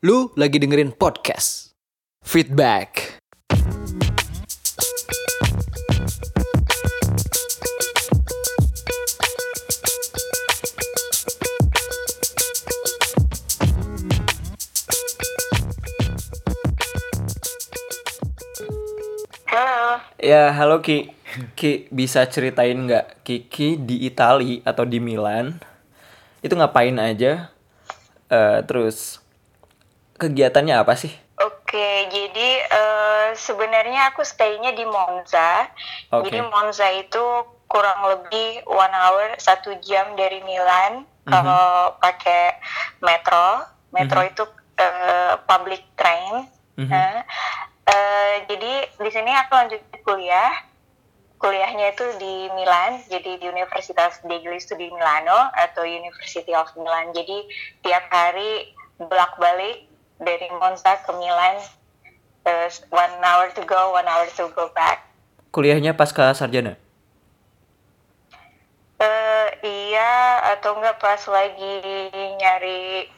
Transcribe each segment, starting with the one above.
Lu lagi dengerin podcast Feedback. Halo, Ya, halo Ki. Ki, bisa ceritain nggak Kiki di Itali atau di Milan? Itu ngapain aja? Eh, terus kegiatannya apa sih? oke. Jadi eh, sebenarnya aku stay-nya di Monza. Oke. Jadi Monza itu kurang lebih one hour satu jam dari Milan. Kalau pakai metro, metro itu eh, public train. Mhm. Nah, eh, jadi di sini aku lanjut kuliah. Kuliahnya itu di Milan, jadi di Universitas degli Studi Milano atau University of Milan. Jadi tiap hari bolak-balik dari Monza ke Milan, uh, one hour to go, one hour to go back. Kuliahnya pasca sarjana? Eh, iya atau enggak pas lagi nyari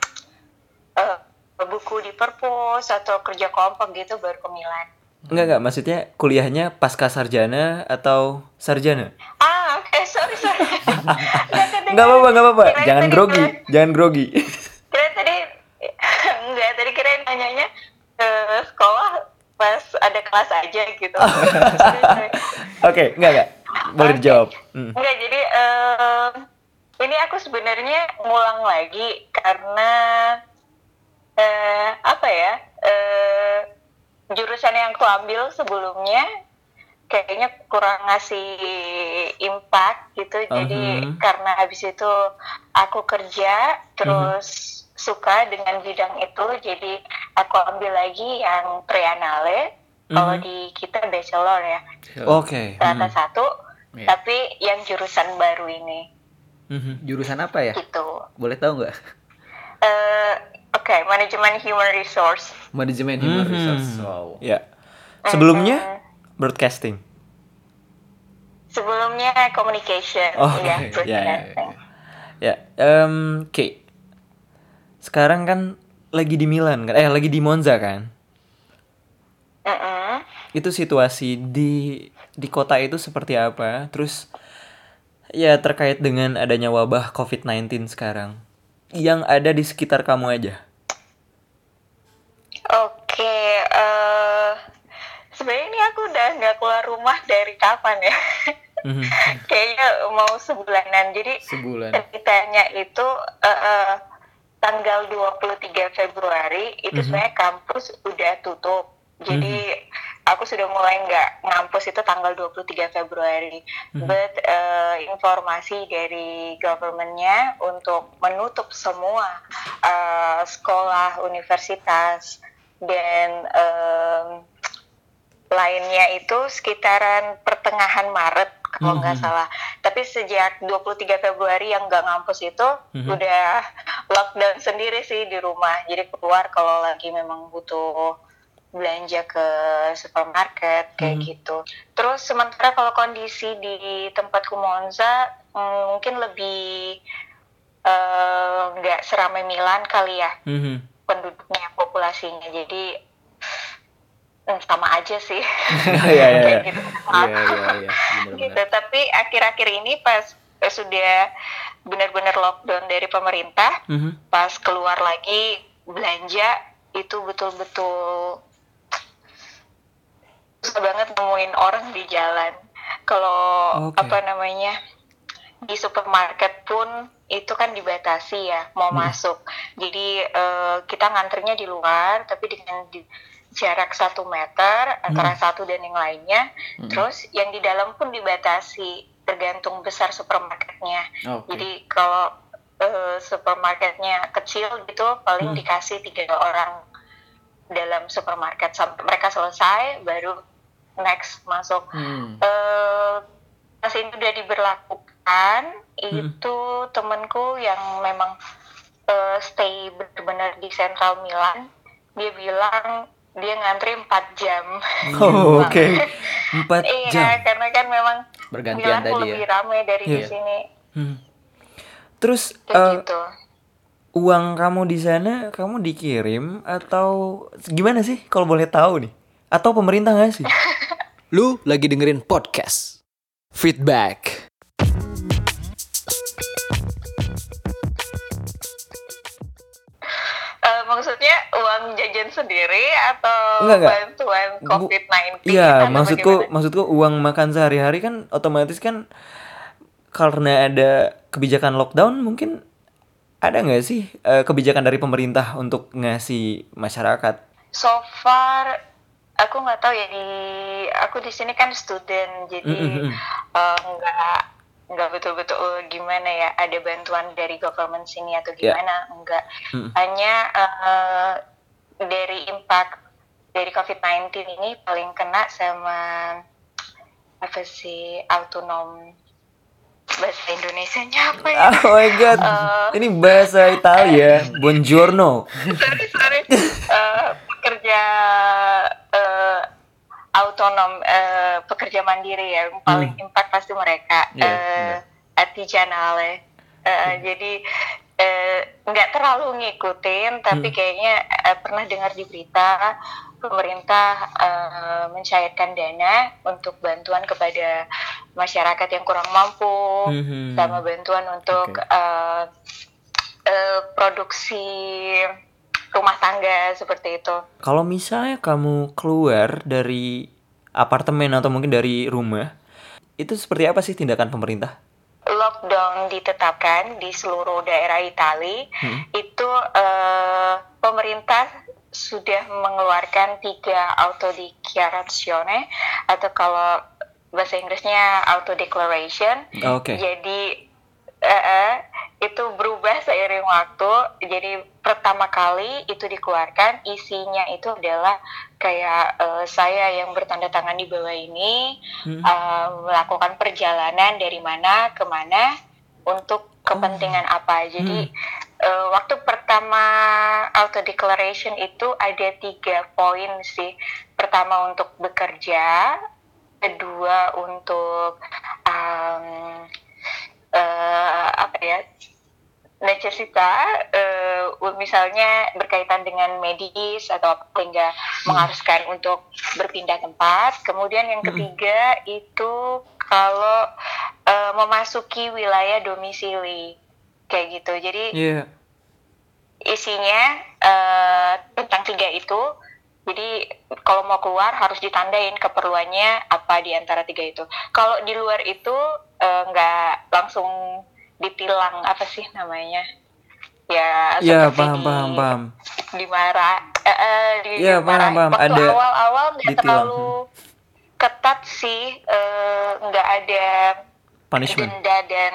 eh, buku di perpus atau kerja kelompok gitu baru ke Milan. Enggak, enggak. Maksudnya kuliahnya pasca sarjana atau sarjana? Ah, oke, sorry sorry. Enggak apa-apa, enggak apa-apa. Jangan grogi, jangan grogi. Kira nanyanya ke sekolah pas ada kelas aja gitu. Oke, enggak, enggak. Boleh dijawab. Hmm. Enggak, jadi eh, ini aku sebenarnya ngulang lagi karena eh apa ya? eh jurusan yang aku ambil sebelumnya kayaknya kurang ngasih impact gitu. Jadi Mhm. karena habis itu aku kerja terus suka dengan bidang itu, jadi aku ambil lagi yang triennale. Kalau Mhm. di kita bachelor ya, Oke. rata Hmm. satu, Iya. tapi yang jurusan baru ini Mhm. Jurusan apa ya? gitu. Boleh tahu nggak? Eh, Oke, manajemen human resource. Manajemen Human Mhm. Resource. Wow. Ya. Sebelumnya Mhm. broadcasting. Sebelumnya communication, Oh, ya, oke. broadcasting. Ya, em Ki. Sekarang kan lagi di Milan kan? Eh, lagi di Monza kan? Mm-mm. Itu situasi di di kota itu seperti apa? Terus ya terkait dengan adanya wabah COVID-19 sekarang yang ada di sekitar kamu aja. Oke, eh sebenarnya ini aku udah nggak keluar rumah dari kapan ya? Mhm. Kayaknya mau sebulanan. Jadi Sebulan. ceritanya itu eh, eh, tanggal 23 Februari itu Mhm. sebenarnya kampus udah tutup. Jadi aku sudah mulai nggak ngampus itu tanggal 23 Februari. Mhm. But eh, informasi dari governmentnya untuk menutup semua eh, sekolah, universitas dan em, lainnya itu sekitaran pertengahan Maret kalau nggak Mhm. salah. Tapi sejak 23 Februari yang nggak ngampus itu Mhm. udah lockdown sendiri sih di rumah. Jadi keluar kalau lagi memang butuh belanja ke supermarket kayak Mhm. gitu. Terus sementara kalau kondisi di tempatku Monza mm, mungkin lebih eh, nggak seramai Milan kali ya Mhm. penduduknya populasinya. Jadi mm, sama aja sih. Iya, iya, iya. Gitu. Gitu. Tapi akhir-akhir ini pas eh, sudah benar-benar lockdown dari pemerintah, Mhm. pas keluar lagi belanja itu betul-betul susah banget nemuin orang di jalan. Kalau Oke. apa namanya di supermarket pun itu kan dibatasi ya mau Hmm. masuk. Jadi eh, kita nganternya di luar, tapi dengan di- jarak satu meter antara satu dan yang lainnya. Hmm. Terus yang di dalam pun dibatasi tergantung besar supermarketnya. Oke. Jadi kalau eh, supermarketnya kecil gitu paling Hmm. dikasih tiga orang dalam supermarket sampai mereka selesai baru next masuk. Hmm. Eh pas ini udah diberlakukan Hmm. itu temenku yang memang eh, stay benar-benar di sentral Milan dia bilang dia ngantri 4 jam. Oh, oke. Empat iya, jam. karena kan memang Bergantian tadi lebih ya. ramai dari di Iya. sini Hmm. Terus kayak eh, gitu. uang kamu di sana kamu dikirim atau gimana sih kalau boleh tahu nih? Atau pemerintah nggak sih? Lu lagi dengerin podcast. Feedback. Maksudnya uang jajan sendiri atau Enggak, enggak. bantuan Bu- COVID-19? Iya, atau maksudku bagaimana? maksudku uang makan sehari-hari kan otomatis kan karena ada kebijakan lockdown mungkin ada nggak sih eh, kebijakan dari pemerintah untuk ngasih masyarakat? So far aku nggak tahu ya di aku di sini kan student jadi Mm, mm, mm. eh, nggak betul-betul gimana ya ada bantuan dari government sini atau Ya. gimana enggak Mm. hanya eh, dari impact dari COVID-19 ini paling kena sama apa sih autonom bahasa Indonesianya apa ya? Oh my god, Eh. ini bahasa Italia. Buongiorno. sorry sorry Eh, pekerja eh, autonom eh, pekerja mandiri ya yang paling impact pasti mereka Iya, eh artigianale Eh, jadi eh, nggak terlalu ngikutin tapi kayaknya eh, pernah dengar di berita pemerintah eh, mencairkan dana untuk bantuan kepada masyarakat yang kurang mampu Mhm. sama bantuan untuk Oke. eh, eh, produksi rumah tangga seperti itu. Kalau misalnya kamu keluar dari apartemen atau mungkin dari rumah, itu seperti apa sih tindakan pemerintah? Lockdown ditetapkan di seluruh daerah Itali. Hmm. Itu eh, pemerintah sudah mengeluarkan tiga autodichiarazione atau kalau bahasa Inggrisnya auto declaration. Oke. Jadi eh, eh, itu berubah seiring waktu. Jadi pertama kali itu dikeluarkan isinya itu adalah kayak eh, saya yang bertanda tangan di bawah ini Hmm. eh, melakukan perjalanan dari mana ke mana untuk kepentingan apa. Jadi eh, waktu pertama auto declaration itu ada tiga poin sih. Pertama untuk bekerja, kedua untuk um, eh, apa ya necesita eh, misalnya berkaitan dengan medis atau apa sehingga mengharuskan untuk berpindah tempat kemudian yang ketiga itu kalau eh, memasuki wilayah domisili kayak gitu jadi Iya. isinya eh, tentang tiga itu. Jadi kalau mau keluar harus ditandain keperluannya apa di antara tiga itu. Kalau di luar itu nggak langsung ditilang apa sih namanya? Ya, seperti paham di- paham paham. dimarah eh, eh, di Iya, paham, paham. Waktu Ada awal-awal nggak terlalu ketat sih, eh, nggak ada Punishment. denda dan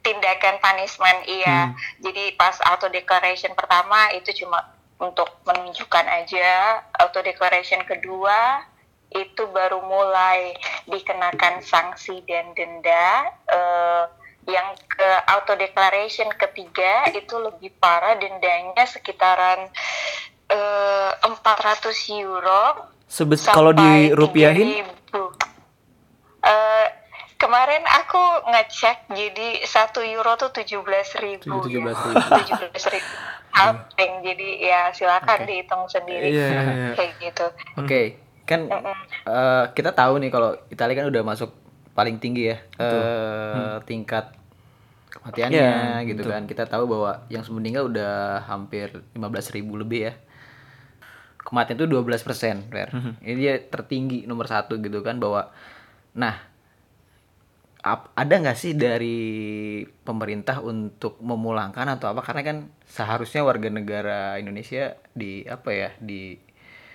tindakan punishment iya Hmm. jadi pas auto declaration pertama itu cuma untuk menunjukkan aja auto declaration kedua itu baru mulai dikenakan sanksi dan denda Eh, yang ke auto declaration ketiga itu lebih parah dendanya sekitaran eh, 400 euro Sebes kalau sampai dirupiahin 3.000. Eh, kemarin aku ngecek jadi satu euro tuh tujuh belas ribu Tujuh belas ya. ribu. tujuh belas ribu something jadi ya silakan dihitung sendiri Iya, iya, iya. kayak gitu Oke, kan Mm-mm. eh, kita tahu nih kalau Italia kan udah masuk paling tinggi ya eh, tingkat kematiannya Iya, gitu betul. kan. Kita tahu bahwa yang meninggal udah hampir 15.000 ribu lebih ya. Kematian itu 12 persen, Ini dia tertinggi nomor satu gitu kan bahwa, nah ap- ada nggak sih dari pemerintah untuk memulangkan atau apa? Karena kan seharusnya warga negara Indonesia di apa ya di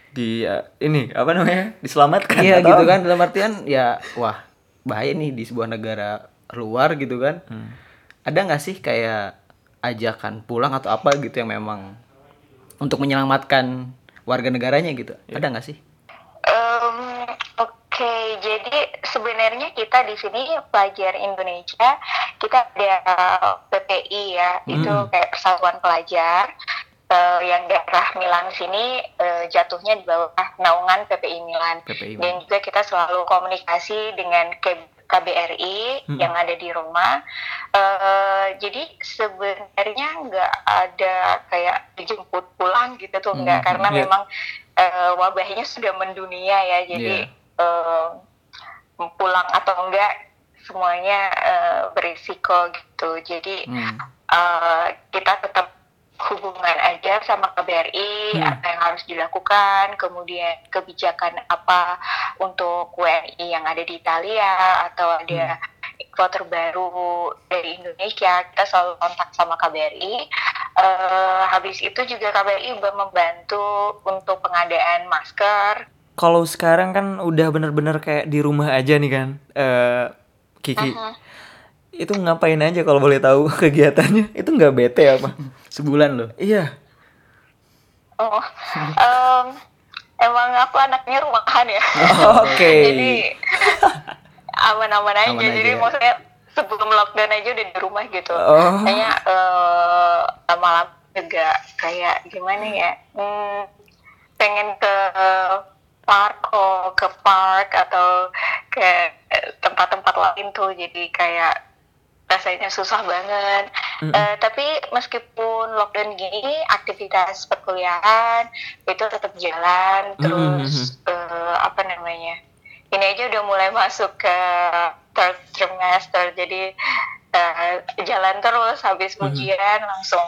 di eh, ini apa namanya? Diselamatkan. Iya gitu kan dalam artian ya wah bahaya nih di sebuah negara luar gitu kan. Ada nggak sih kayak ajakan pulang atau apa gitu yang memang untuk menyelamatkan warga negaranya gitu? Ada nggak sih? Em, Oke, jadi sebenarnya kita di sini pelajar Indonesia, kita ada PPI ya, itu kayak persatuan pelajar eh, yang daerah Milan sini eh, jatuhnya di bawah naungan PPI Milan. PPI Dan juga kita selalu komunikasi dengan KBRI yang ada di rumah. Eh, jadi sebenarnya nggak ada kayak dijemput pulang gitu tuh nggak karena iya. memang eh, wabahnya sudah mendunia ya. Jadi eh, pulang atau enggak semuanya eh, berisiko gitu. Jadi Hmm. eh, kita tetap hubungan aja sama KBRI Hmm. apa yang harus dilakukan kemudian kebijakan apa untuk WNI yang ada di Italia atau ada kloter baru dari Indonesia kita selalu kontak sama KBRI Eh, habis itu juga KBRI membantu untuk pengadaan masker Kalau sekarang kan udah bener-bener kayak di rumah aja nih kan, eh Kiki. Mhm. Itu ngapain aja kalau boleh tahu kegiatannya? Itu nggak bete apa? Sebulan loh. iya. Oh, em, emang aku anaknya rumahan ya. Oke. Jadi aman-aman aja. Aman Jadi aja. maksudnya sebelum lockdown aja udah di rumah gitu. Oh. Kayaknya eh, lama-lama juga kayak gimana ya? Hmm, pengen ke park oh, ke park atau ke tempat-tempat lain tuh. Jadi kayak rasanya susah banget. Eh, tapi meskipun lockdown gini, aktivitas perkuliahan itu tetap jalan. Terus eh, apa namanya? Ini aja udah mulai masuk ke third trimester, jadi eh, jalan terus. Habis ujian langsung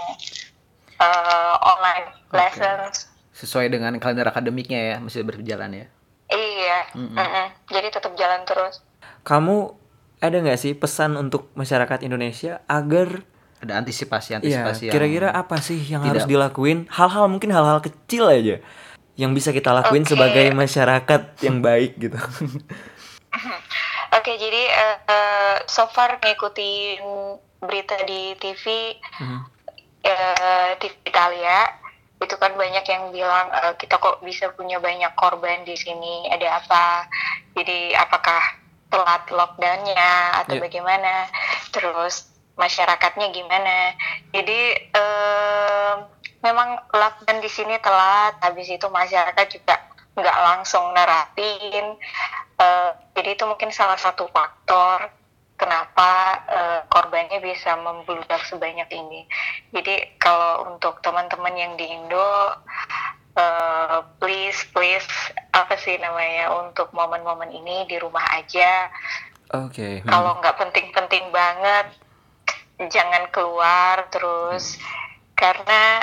eh, online lessons. Sesuai dengan kalender akademiknya ya, masih berjalan ya. Iya, mm-mm. jadi tetap jalan terus. Kamu ada nggak sih pesan untuk masyarakat Indonesia agar Ada antisipasi ya antisipasi yang- kira-kira apa sih yang tidak- harus dilakuin? Hal-hal mungkin hal-hal kecil aja yang bisa kita lakuin Oke. sebagai masyarakat yang baik gitu. Oke, jadi eh, eh, so far ngikutin berita di TV, eh, TV Italia, itu kan banyak yang bilang eh, kita kok bisa punya banyak korban di sini, ada apa? Jadi apakah telat lockdownnya atau Iya. bagaimana? Terus masyarakatnya gimana? Jadi eh, memang lockdown di sini telat, habis itu masyarakat juga nggak langsung nerapin. Eh, jadi itu mungkin salah satu faktor kenapa eh, korbannya bisa membludak sebanyak ini. Jadi kalau untuk teman-teman yang di Indo, eh, please please apa sih namanya untuk momen-momen ini di rumah aja. Oke. Kalau nggak penting-penting banget, jangan keluar terus karena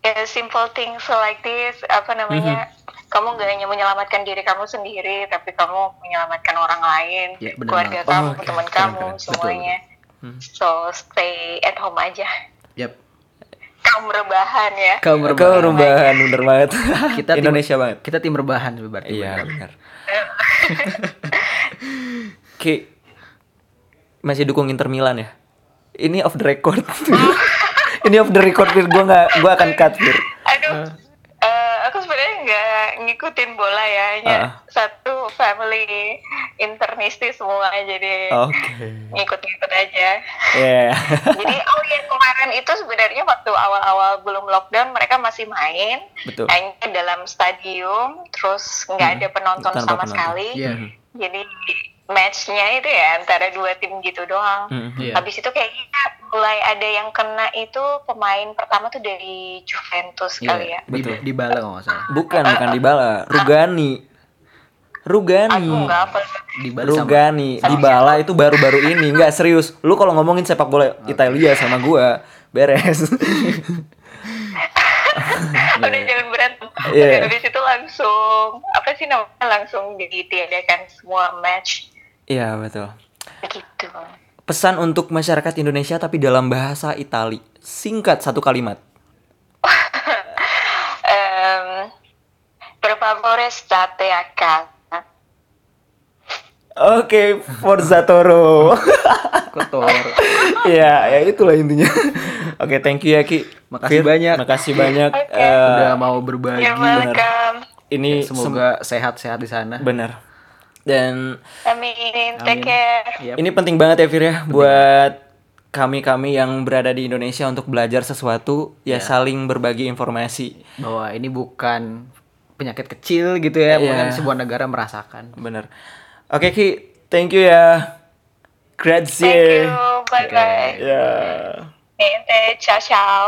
ya, simple things like this apa namanya kamu gak hanya menyelamatkan diri kamu sendiri tapi kamu menyelamatkan orang lain Ya, benar keluarga banget. kamu Oh, oke. teman Keren, kamu keren. Betul, semuanya Hmm. so stay at home aja Yap. kamu rebahan ya Kaum Kau rebahan. rubahan bener banget. Kita tim- Indonesia banget. Kita tim rebahan berarti. Iya benar. Ki masih dukung Inter Milan ya? Ini off the record. Ini off the record Fir. Gue nggak, gue akan cut Fir. aduh eh, aku sebenarnya nggak ngikutin bola ya hanya Ah. satu family internistis semua jadi Oke. ngikut-ngikut aja Ya. Jadi oh ya kemarin itu sebenarnya waktu awal-awal belum lockdown mereka masih main Betul. hanya dalam stadium terus nggak ada penonton Tanpa sama penonton. sekali. Iya. Jadi matchnya itu ya antara dua tim gitu doang. Mm. Iya. Habis itu kayaknya mulai ada yang kena itu pemain pertama tuh dari Juventus Iya. kali ya. Di, Betul. di Bala nggak salah. Bukan, bukan Dybala. Rugani. Rugani. Aku nggak apa. Di Bala sama Rugani, Dybala itu baru-baru ini, nggak serius. Lu kalau ngomongin sepak bola Italia sama gua, beres. Udah jangan berantem. Dan habis itu langsung apa sih namanya langsung ditiadakan semua match Iya, betul. begitu. Pesan untuk masyarakat Indonesia tapi dalam bahasa Itali. Singkat satu kalimat. Ehm, per favore state a casa. Oke, Forza Toro. kotor. Iya, ya itulah intinya. Oke, thank you ya Ki. Makasih Fir, banyak. Makasih banyak. Oke. Eh, Udah mau berbagi. Welcome. ini sem- Semoga sehat-sehat di sana. benar. Dan Amin. Amin. Take care. Ini penting banget ya Fir ya buat kami-kami yang berada di Indonesia untuk belajar sesuatu ya Ya. saling berbagi informasi. bahwa ini bukan penyakit kecil gitu ya, Iya. bukan sebuah negara merasakan. Bener. Oke Ki, thank you ya. Grazie. Thank you. Bye bye. Ya. Niente, ciao ciao.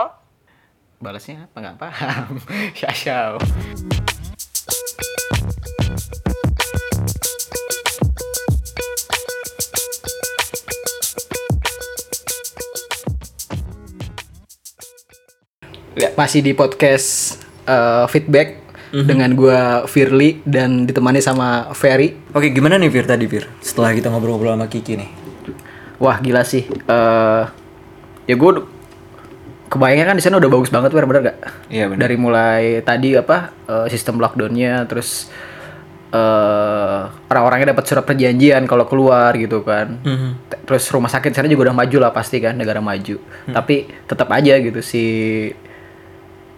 Balasnya apa nggak paham. Syasyaw. Ya. Masih di podcast eh, feedback dengan gua Firly dan ditemani sama Ferry. Oke, gimana nih Fir tadi Fir? Setelah kita ngobrol-ngobrol sama Kiki nih. Wah gila sih. Eh ya gue kebayangnya kan di sana udah bagus banget, Fer, bener gak? Iya, bener. Dari mulai tadi apa eh, sistem lockdownnya, terus eh orang-orangnya dapat surat perjanjian kalau keluar gitu kan. T- Terus rumah sakit sana juga udah maju lah pasti kan, negara maju. Tapi tetap aja gitu si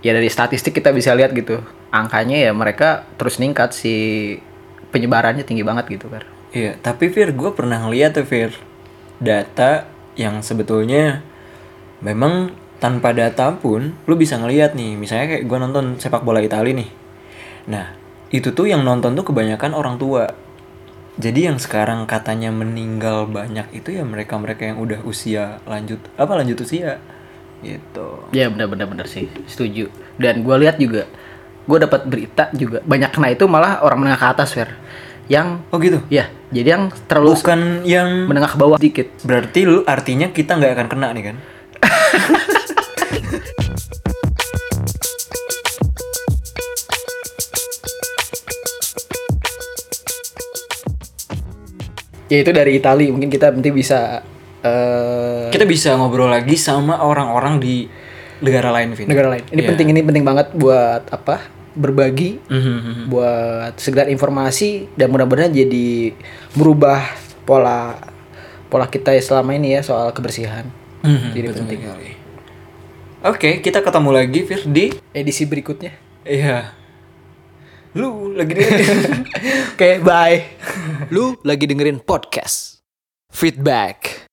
ya dari statistik kita bisa lihat gitu angkanya ya mereka terus ningkat si penyebarannya tinggi banget gitu kan. Iya, tapi Fir, gue pernah ngeliat tuh Fir data yang sebetulnya memang tanpa data pun lu bisa ngeliat nih, misalnya kayak gue nonton sepak bola Italia nih. Nah, itu tuh yang nonton tuh kebanyakan orang tua. Jadi yang sekarang katanya meninggal banyak itu ya mereka-mereka yang udah usia lanjut apa lanjut usia gitu. Ya benar-benar benar sih, setuju. Dan gue lihat juga, gue dapat berita juga banyak kena itu malah orang menengah ke atas, Fer. Yang Oh gitu. ya, jadi yang terlalu Bukan yang menengah ke bawah dikit. berarti lu artinya kita nggak akan kena nih kan? Ya itu dari Italia, mungkin kita nanti bisa eh Kita bisa ngobrol lagi sama orang-orang di negara lain, Vin. negara lain. Ini Iya. penting ini penting banget buat apa? Berbagi, Mhm. buat sekedar informasi dan mudah-mudahan jadi merubah pola pola kita ya selama ini ya soal kebersihan. Mhm, Jadi betul penting. sekali. Oke, kita ketemu lagi, Fir, di... Edisi berikutnya. Iya. Lu lagi di... Oke, bye. Lu lagi dengerin podcast Feedback.